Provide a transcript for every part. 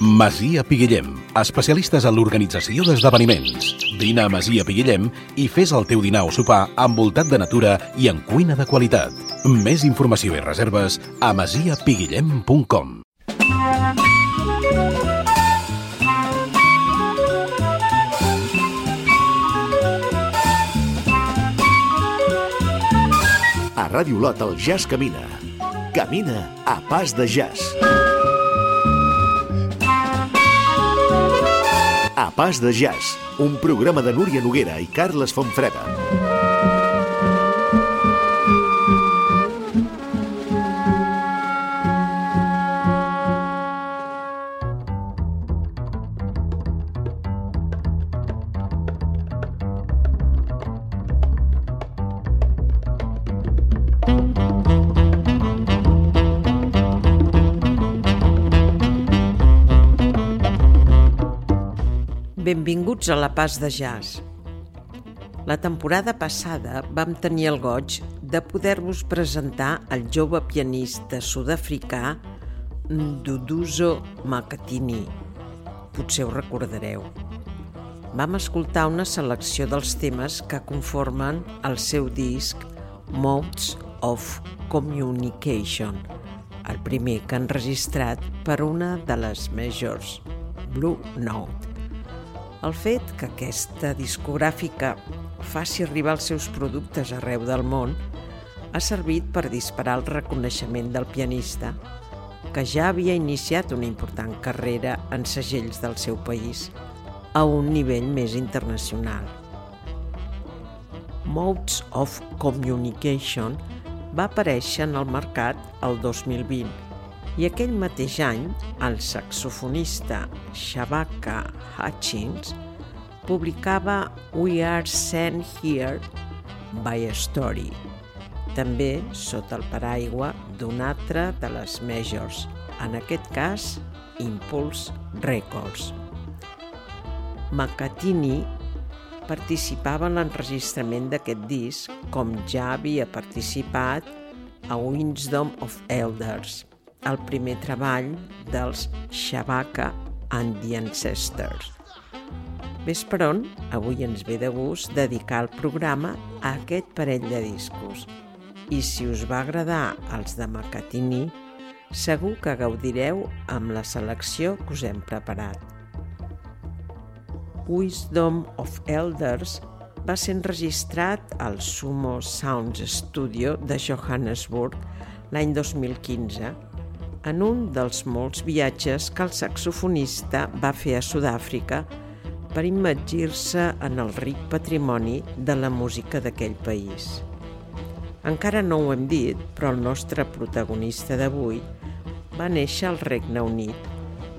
Masia Piguillem, especialistes en l'organització d'esdeveniments. Vine a Masia Piguillem i fes el teu dinar o sopar envoltat de natura i en cuina de qualitat. Més informació i reserves a masiapiguillem.com A Ràdio Lot el jazz camina. Camina a pas de jazz. A pas de jazz, un programa de Núria Noguera i Carles Fontfreda. Benvinguts a la Pas de Jazz. La temporada passada vam tenir el goig de poder-vos presentar el jove pianista sud-africà Nduduzo Makatini. Potser ho recordareu. Vam escoltar una selecció dels temes que conformen el seu disc Modes of Communication, el primer que han registrat per una de les majors, Blue Note. El fet que aquesta discogràfica faci arribar els seus productes arreu del món ha servit per disparar el reconeixement del pianista, que ja havia iniciat una important carrera en segells del seu país, a un nivell més internacional. Modes of Communication va aparèixer en el mercat el 2020 i aquell mateix any el saxofonista Shabaka Hutchins publicava We Are Sent Here by a Story, també sota el paraigua d'un altre de les majors, en aquest cas Impulse Records. Macatini participava en l'enregistrament d'aquest disc com ja havia participat a Wisdom of Elders, el primer treball dels Shabaka and the Ancestors. Ves per on, avui ens ve de gust dedicar el programa a aquest parell de discos. I si us va agradar els de Macatini, segur que gaudireu amb la selecció que us hem preparat. Wisdom of Elders va ser enregistrat al Sumo Sounds Studio de Johannesburg l'any 2015 en un dels molts viatges que el saxofonista va fer a Sud-àfrica per immergir-se en el ric patrimoni de la música d'aquell país. Encara no ho hem dit, però el nostre protagonista d'avui va néixer al Regne Unit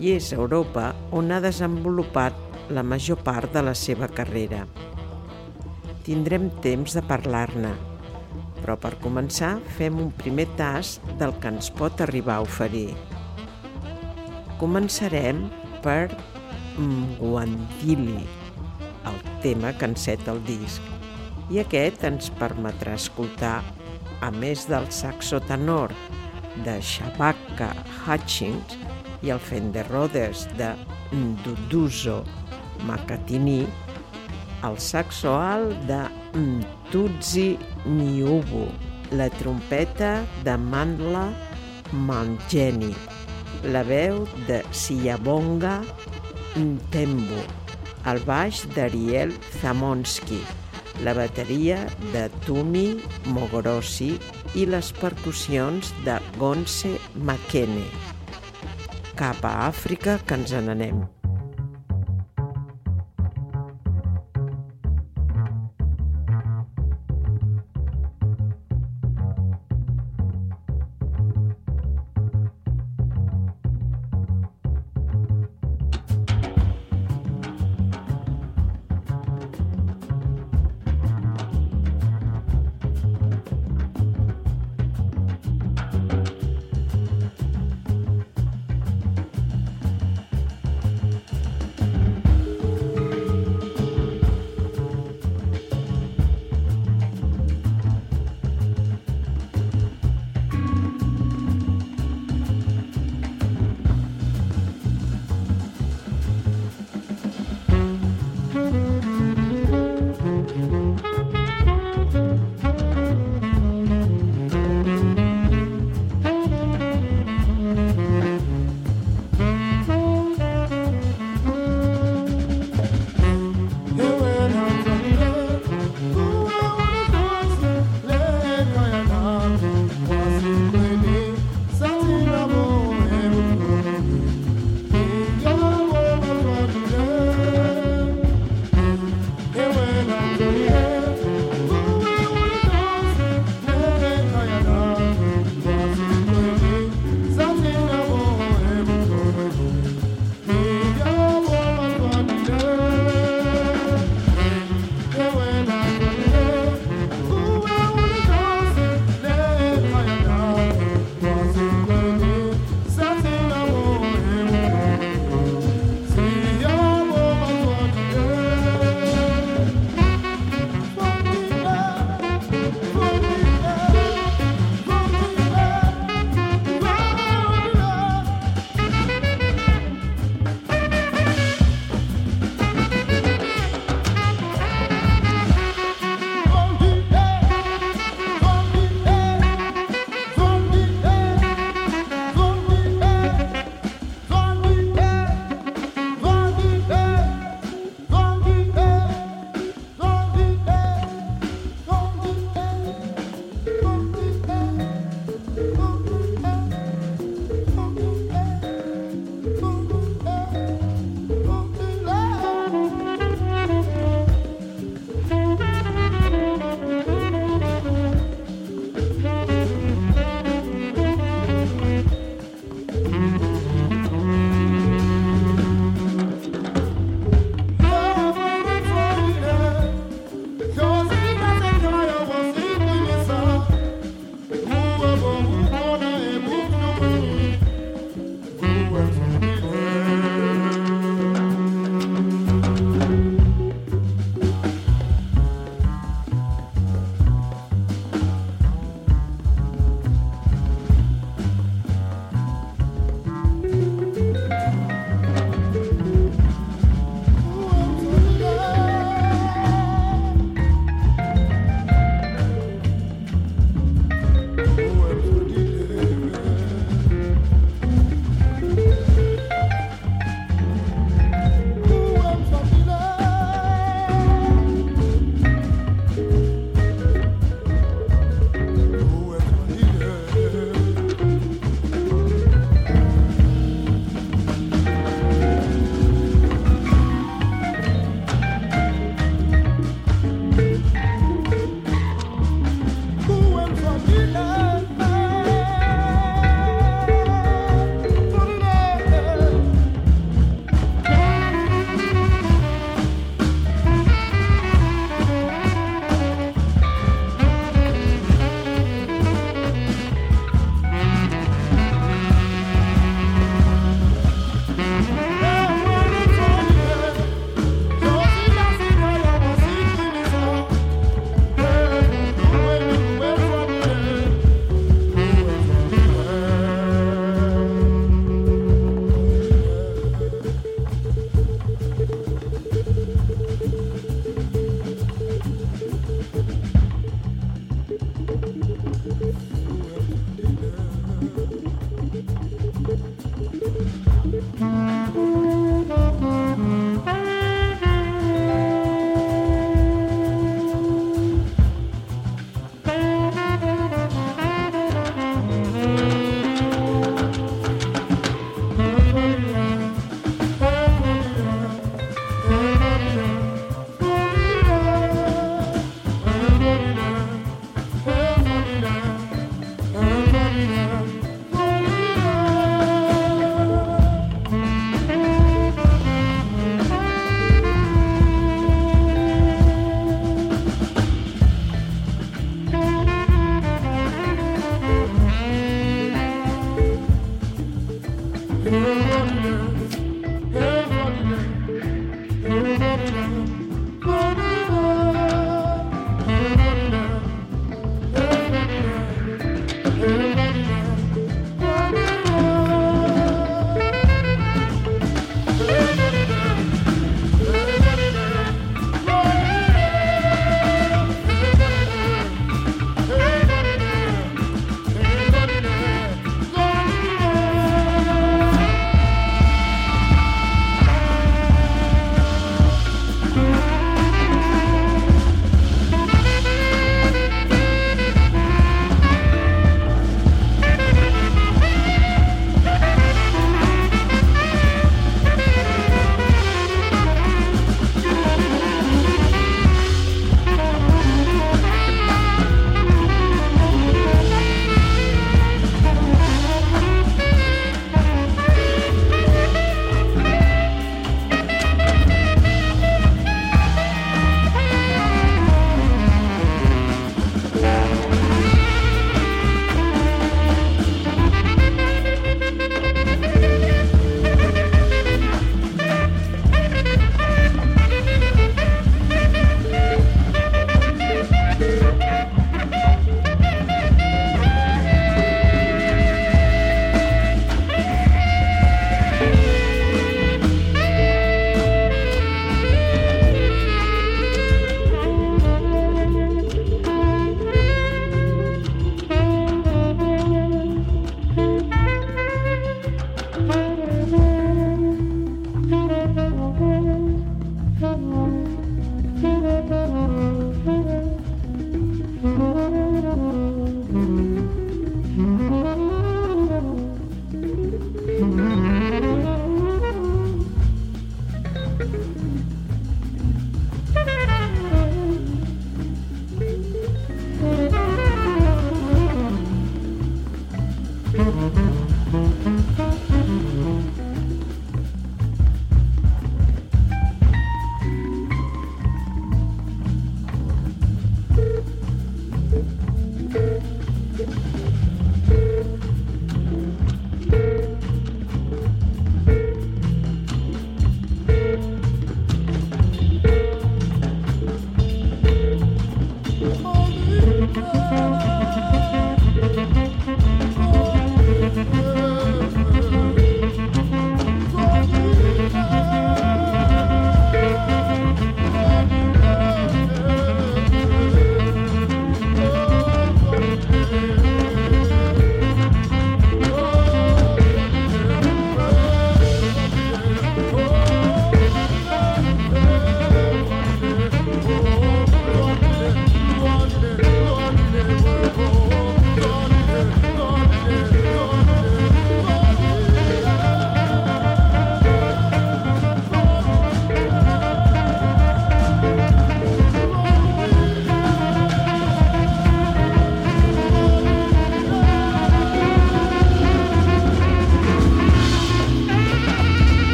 i és a Europa on ha desenvolupat la major part de la seva carrera. Tindrem temps de parlar-ne, però per començar fem un primer tas del que ens pot arribar a oferir. Començarem per Mwandili, el tema que enceta el disc, i aquest ens permetrà escoltar, a més del saxo tenor de Shabaka Hutchins i el Fender Rhodes de Nduduzo Makatini, el saxo alt de Mtutsi Niubu, la trompeta de Mandla Mangeni, la veu de Siyabonga Ntembu, el baix d'Ariel Zamonski, la bateria de Tumi Mogorosi i les percussions de Gonse Makene. Cap a Àfrica que ens n'anem.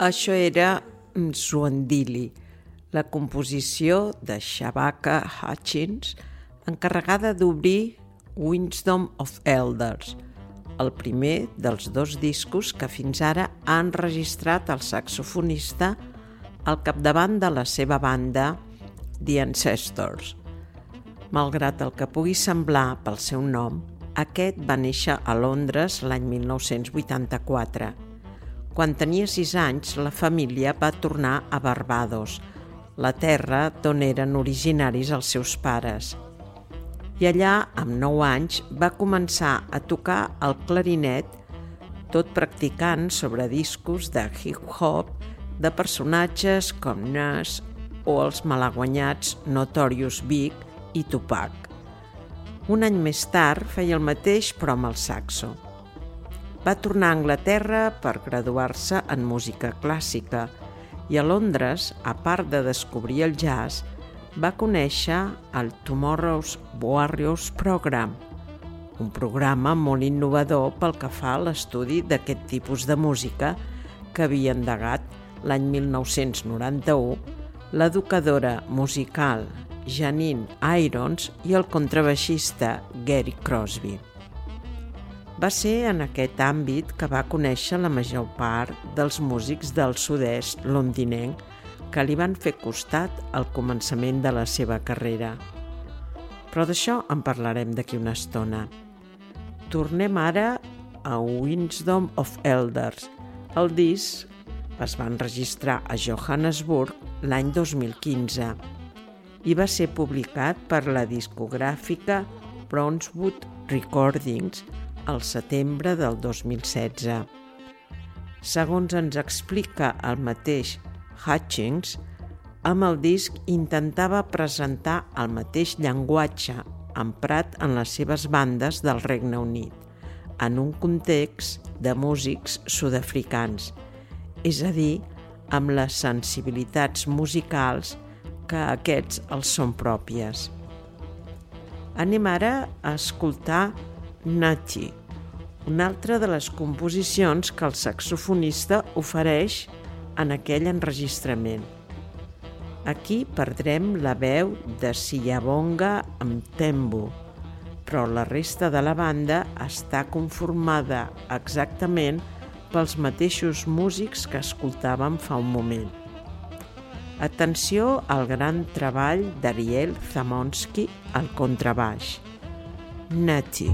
Això era Swandili, la composició de Shabaka Hutchins, encarregada d'obrir Wisdom of Elders, el primer dels dos discos que fins ara ha enregistrat el saxofonista al capdavant de la seva banda The Ancestors. Malgrat el que pugui semblar pel seu nom, aquest va néixer a Londres l'any 1984. Quan tenia sis anys, la família va tornar a Barbados, la terra d'on eren originaris els seus pares. I allà, amb 9 anys, va començar a tocar el clarinet, tot practicant sobre discos de hip-hop de personatges com Nas o els malaguanyats Notorious Big i Tupac. Un any més tard feia el mateix però amb el saxo. Va tornar a Anglaterra per graduar-se en música clàssica i a Londres, a part de descobrir el jazz, va conèixer el Tomorrow's Warriors Program, un programa molt innovador pel que fa a l'estudi d'aquest tipus de música que havia endegat l'any 1991 l'educadora musical Janine Irons i el contrabaixista Gary Crosby. Va ser en aquest àmbit que va conèixer la major part dels músics del sud-est londinenc que li van fer costat al començament de la seva carrera. Però d'això en parlarem d'aquí una estona. Tornem ara a Wisdom of Elders. El disc es va enregistrar a Johannesburg l'any 2015 i va ser publicat per la discogràfica Brownswood Recordings al setembre del 2016. Segons ens explica el mateix Hutchings, amb el disc intentava presentar el mateix llenguatge emprat en les seves bandes del Regne Unit, en un context de músics sud-africans, és a dir, amb les sensibilitats musicals que aquests els són pròpies. Anem ara a escoltar Nachi, una altra de les composicions que el saxofonista ofereix en aquell enregistrament. Aquí perdrem la veu de Siyabonga amb Tembo, però la resta de la banda està conformada exactament pels mateixos músics que escoltàvem fa un moment. Atenció al gran treball d'Ariel Zamonsky al contrabaix. Nati.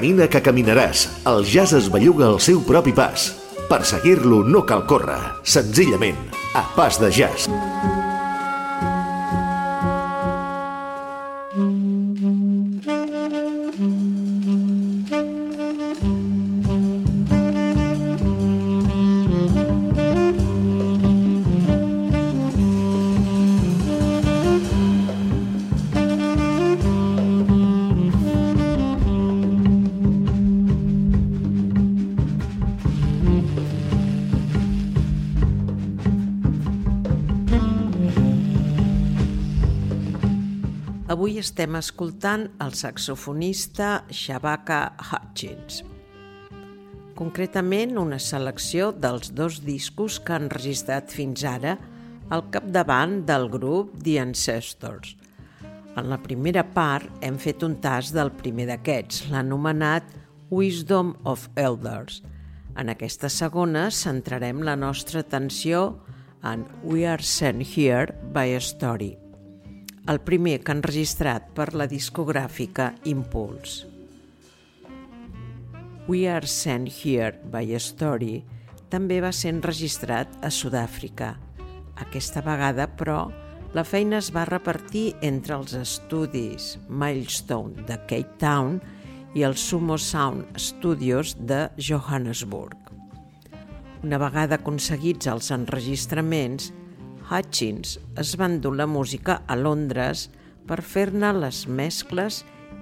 Camina que caminaràs. El jazz es belluga al seu propi pas. Per seguir-lo no cal córrer, senzillament, a pas de jazz. Avui estem escoltant el saxofonista Shabaka Hutchins. Concretament, una selecció dels dos discos que han registrat fins ara al capdavant del grup The Ancestors. En la primera part hem fet un tas del primer d'aquests, l'anomenat Wisdom of Elders. En aquesta segona centrarem la nostra atenció en We Are Sent Here by a Story el primer que han registrat per la discogràfica Impulse. We Are Sent Here by a Story també va ser enregistrat a Sud-àfrica. Aquesta vegada, però, la feina es va repartir entre els estudis Milestone de Cape Town i el Sumo Sound Studios de Johannesburg. Una vegada aconseguits els enregistraments, Hutchins es va endur la música a Londres per fer-ne les mescles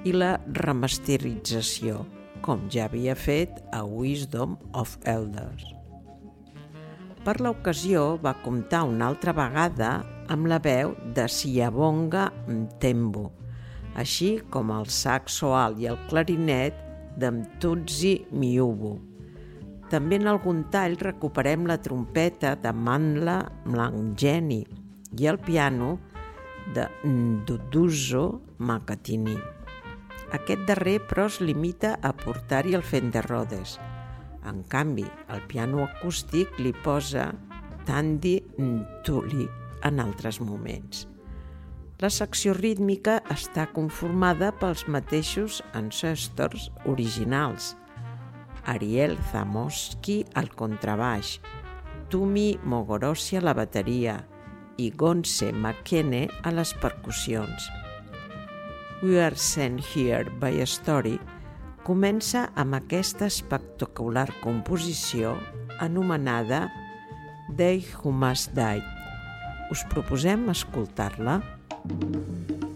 i la remasterització, com ja havia fet a Wisdom of Elders. Per l'ocasió va comptar una altra vegada amb la veu de Siabonga Mtembo, així com el saxo alt i el clarinet d'Mtutsi Miubu. També en algun tall recuperem la trompeta de Manla Mlangeni i el piano de Nduduzo Makatini. Aquest darrer, però, es limita a portar-hi el Fender Rhodes. En canvi, el piano acústic li posa Tandy Ntuli en altres moments. La secció rítmica està conformada pels mateixos ancestors originals – Ariel Zamoski al contrabaix, Tumi Mogorosi a la bateria i Gonse McKenne a les percussions. We Are Sent Here by a Story comença amb aquesta espectacular composició anomenada They Who Must Die. Us proposem escoltar-la. Thank you.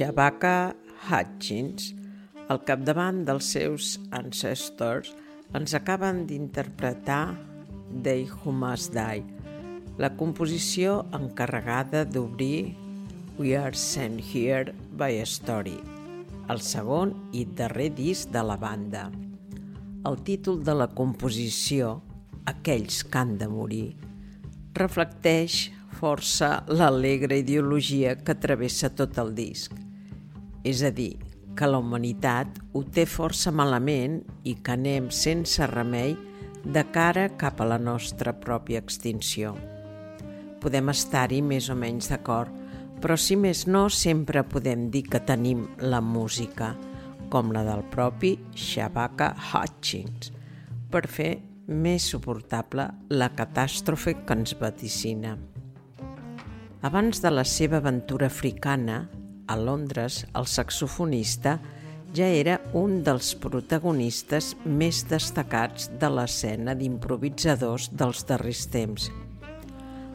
Shabaka Hutchins, al capdavant dels seus ancestors, ens acaben d'interpretar They Who Must Die, la composició encarregada d'obrir We Are Sent Here by a Story, el segon i darrer disc de la banda. El títol de la composició, Aquells que han de morir, reflecteix força l'alegre ideologia que travessa tot el disc – és a dir, que la humanitat ho té força malament i que anem sense remei de cara cap a la nostra pròpia extinció. Podem estar-hi més o menys d'acord, però si més no, sempre podem dir que tenim la música, com la del propi Shabaka Hutchins, per fer més suportable la catàstrofe que ens vaticina. Abans de la seva aventura africana, a Londres, el saxofonista ja era un dels protagonistes més destacats de l'escena d'improvisadors dels darrers temps.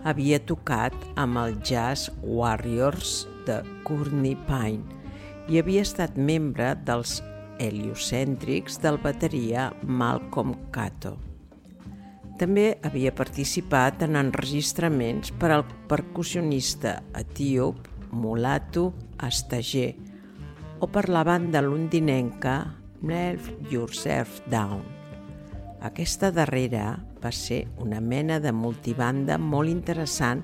Havia tocat amb el Jazz Warriors de Courtney Pine i havia estat membre dels heliocèntrics del bateria Malcolm Cato. També havia participat en enregistraments per al percussionista etíop Mulatu Astager o per la banda londinenca Nelf Yourself Down. Aquesta darrera va ser una mena de multibanda molt interessant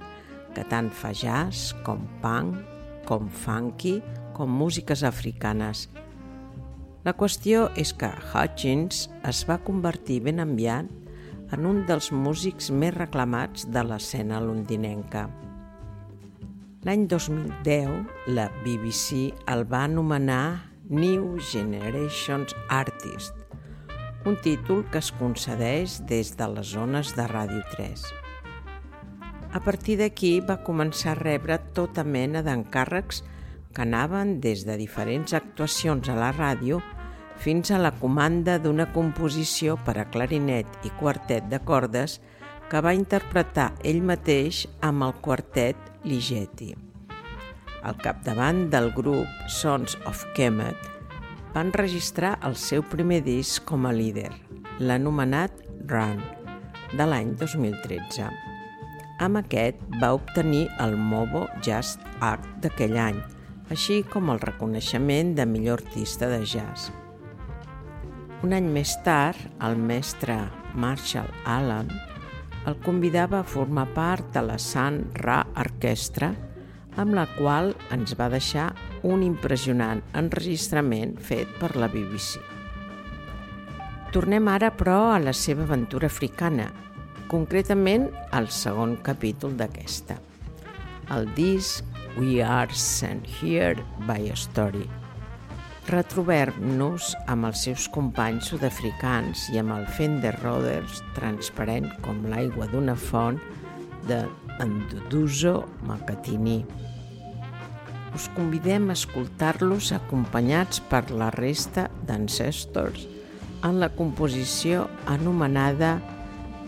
que tant fa jazz com punk, com funky, com músiques africanes. La qüestió és que Hutchins es va convertir ben enviat en un dels músics més reclamats de l'escena londinenca. L'any 2010, la BBC el va anomenar New Generations Artist, un títol que es concedeix des de les zones de Ràdio 3. A partir d'aquí va començar a rebre tota mena d'encàrrecs que anaven des de diferents actuacions a la ràdio fins a la comanda d'una composició per a clarinet i quartet de cordes que va interpretar ell mateix amb el quartet Ligeti. Al capdavant del grup Sons of Kemet van registrar el seu primer disc com a líder, l'anomenat Run, de l'any 2013. Amb aquest va obtenir el Movo Jazz Art d'aquell any, així com el reconeixement de millor artista de jazz. Un any més tard, el mestre Marshall Allen el convidava a formar part de la Sun Ra Orquestra, amb la qual ens va deixar un impressionant enregistrament fet per la BBC. Tornem ara, però, a la seva aventura africana, concretament al segon capítol d'aquesta. El disc We Are Sent Here by a Story. Retrobem-nos amb els seus companys sud-africans i amb el Fender Rhodes transparent com l'aigua d'una font de Nduduzo Makatini. Us convidem a escoltar-los acompanyats per la resta d'Ancestors en la composició anomenada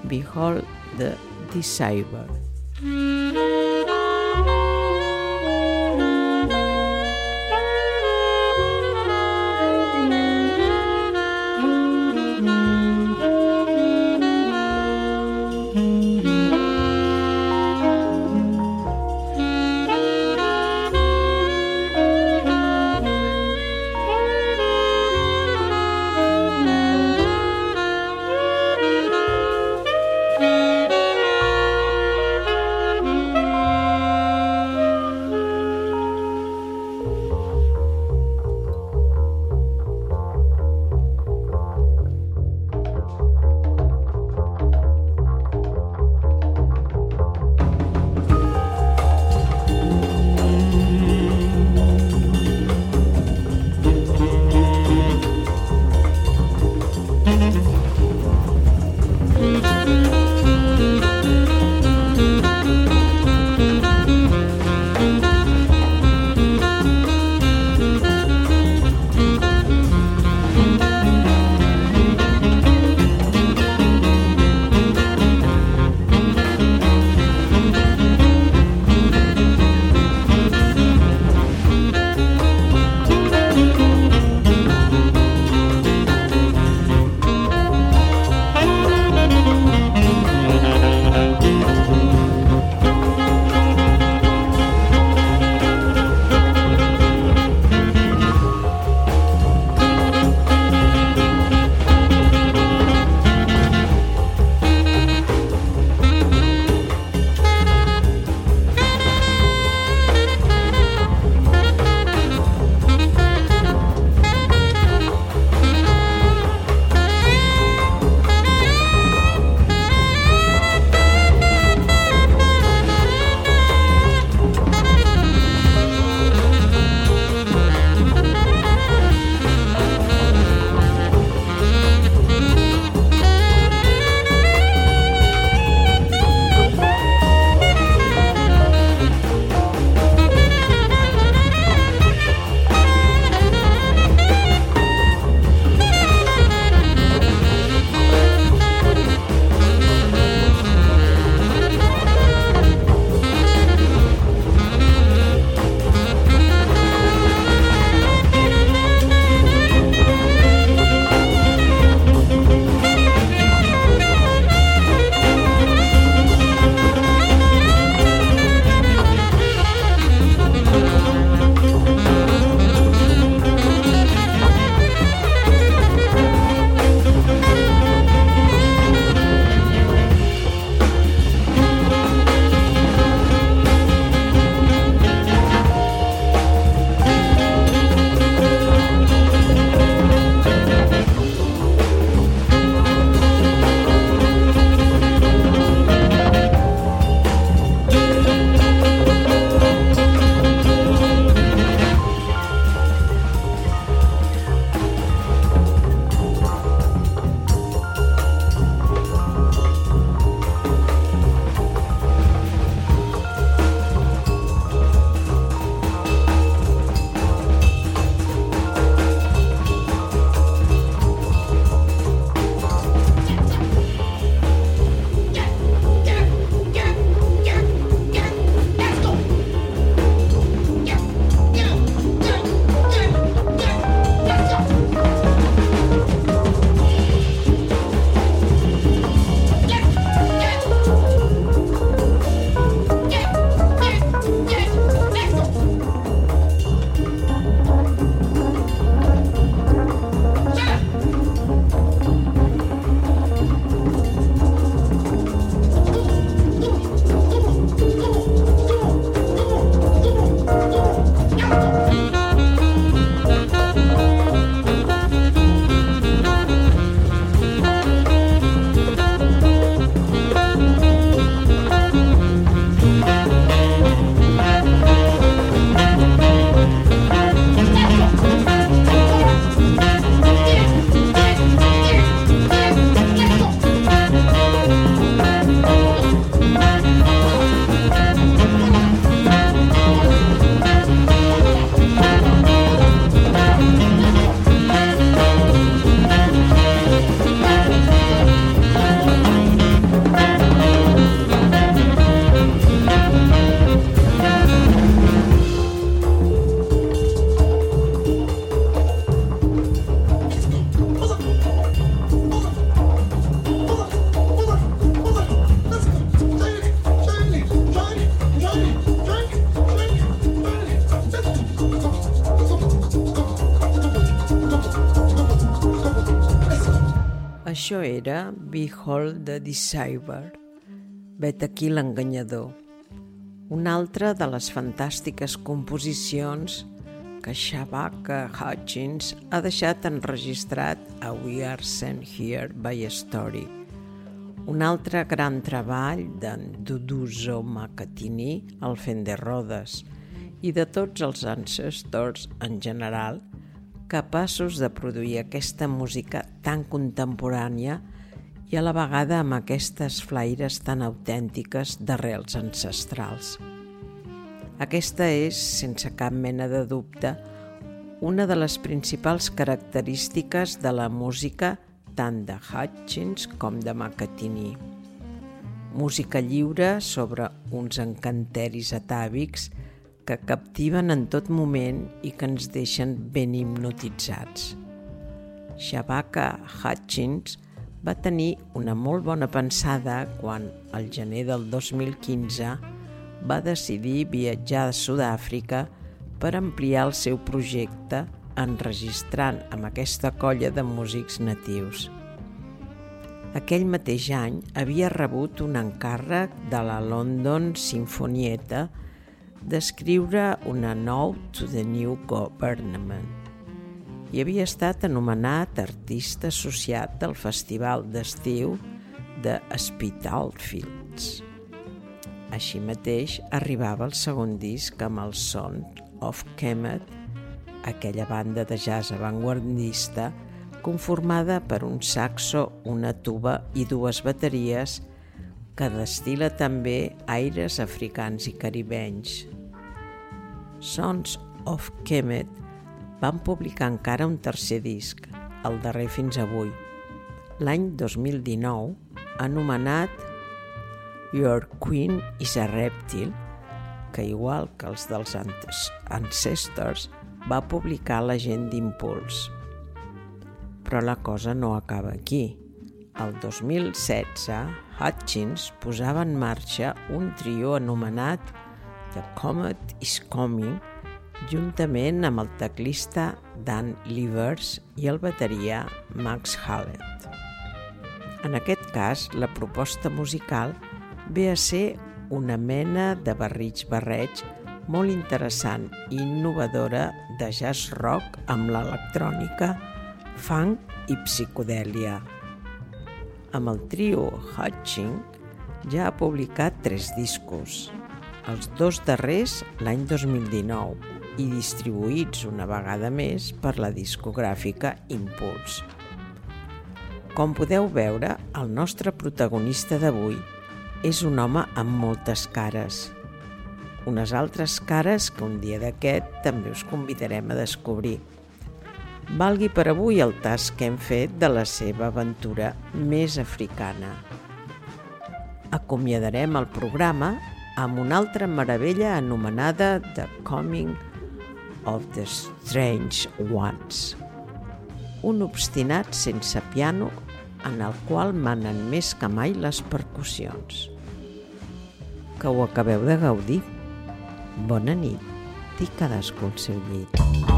Behold the Deceiver. Mm Això era Behold the Deceiver, vet aquí l'enganyador, una altra de les fantàstiques composicions que Shabaka Hutchins ha deixat enregistrat a We Are Sent Here by a Story, un altre gran treball d'en Duduzo Makatini al Fender Rodes i de tots els ancestors en general – capaços de produir aquesta música tan contemporània i a la vegada amb aquestes flaires tan autèntiques d'arrels ancestrals. Aquesta és, sense cap mena de dubte, una de les principals característiques de la música tant de Hutchins com de Macatini. Música lliure sobre uns encanteris atàvics que captiven en tot moment i que ens deixen ben hipnotitzats. Shabaka Hutchins va tenir una molt bona pensada quan, al gener del 2015, va decidir viatjar a Sud-àfrica per ampliar el seu projecte enregistrant amb aquesta colla de músics natius. Aquell mateix any havia rebut un encàrrec de la London Sinfonietta d'escriure una Note to the New Government i havia estat anomenat artista associat del Festival d'Estiu de Spitalfields. Així mateix arribava el segon disc amb el Son of Kemet, aquella banda de jazz avantguardista conformada per un saxo, una tuba i dues bateries que destila també aires africans i caribenys. Sons of Kemet van publicar encara un tercer disc, el darrer fins avui, l'any 2019, anomenat Your Queen is a Reptile, que igual que els dels Ancestors, va publicar la gent d'Impuls. Però la cosa no acaba aquí. El 2016, Hutchins posava en marxa un trio anomenat The Comet is Coming juntament amb el teclista Dan Livers i el bateria Max Hallett. En aquest cas, la proposta musical ve a ser una mena de barrig-barreig molt interessant i innovadora de jazz rock amb l'electrònica, funk i psicodèlia. Amb el trio Hutching ja ha publicat tres discos, els dos darrers l'any 2019 i distribuïts una vegada més per la discogràfica Impuls. Com podeu veure, el nostre protagonista d'avui és un home amb moltes cares. Unes altres cares que un dia d'aquest també us convidarem a descobrir – valgui per avui el tas que hem fet de la seva aventura més africana. Acomiadarem el programa amb una altra meravella anomenada The Coming of the Strange Ones, un obstinat sense piano en el qual manen més que mai les percussions. Que ho acabeu de gaudir. Bona nit i cadascú al seu llit.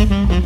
Thank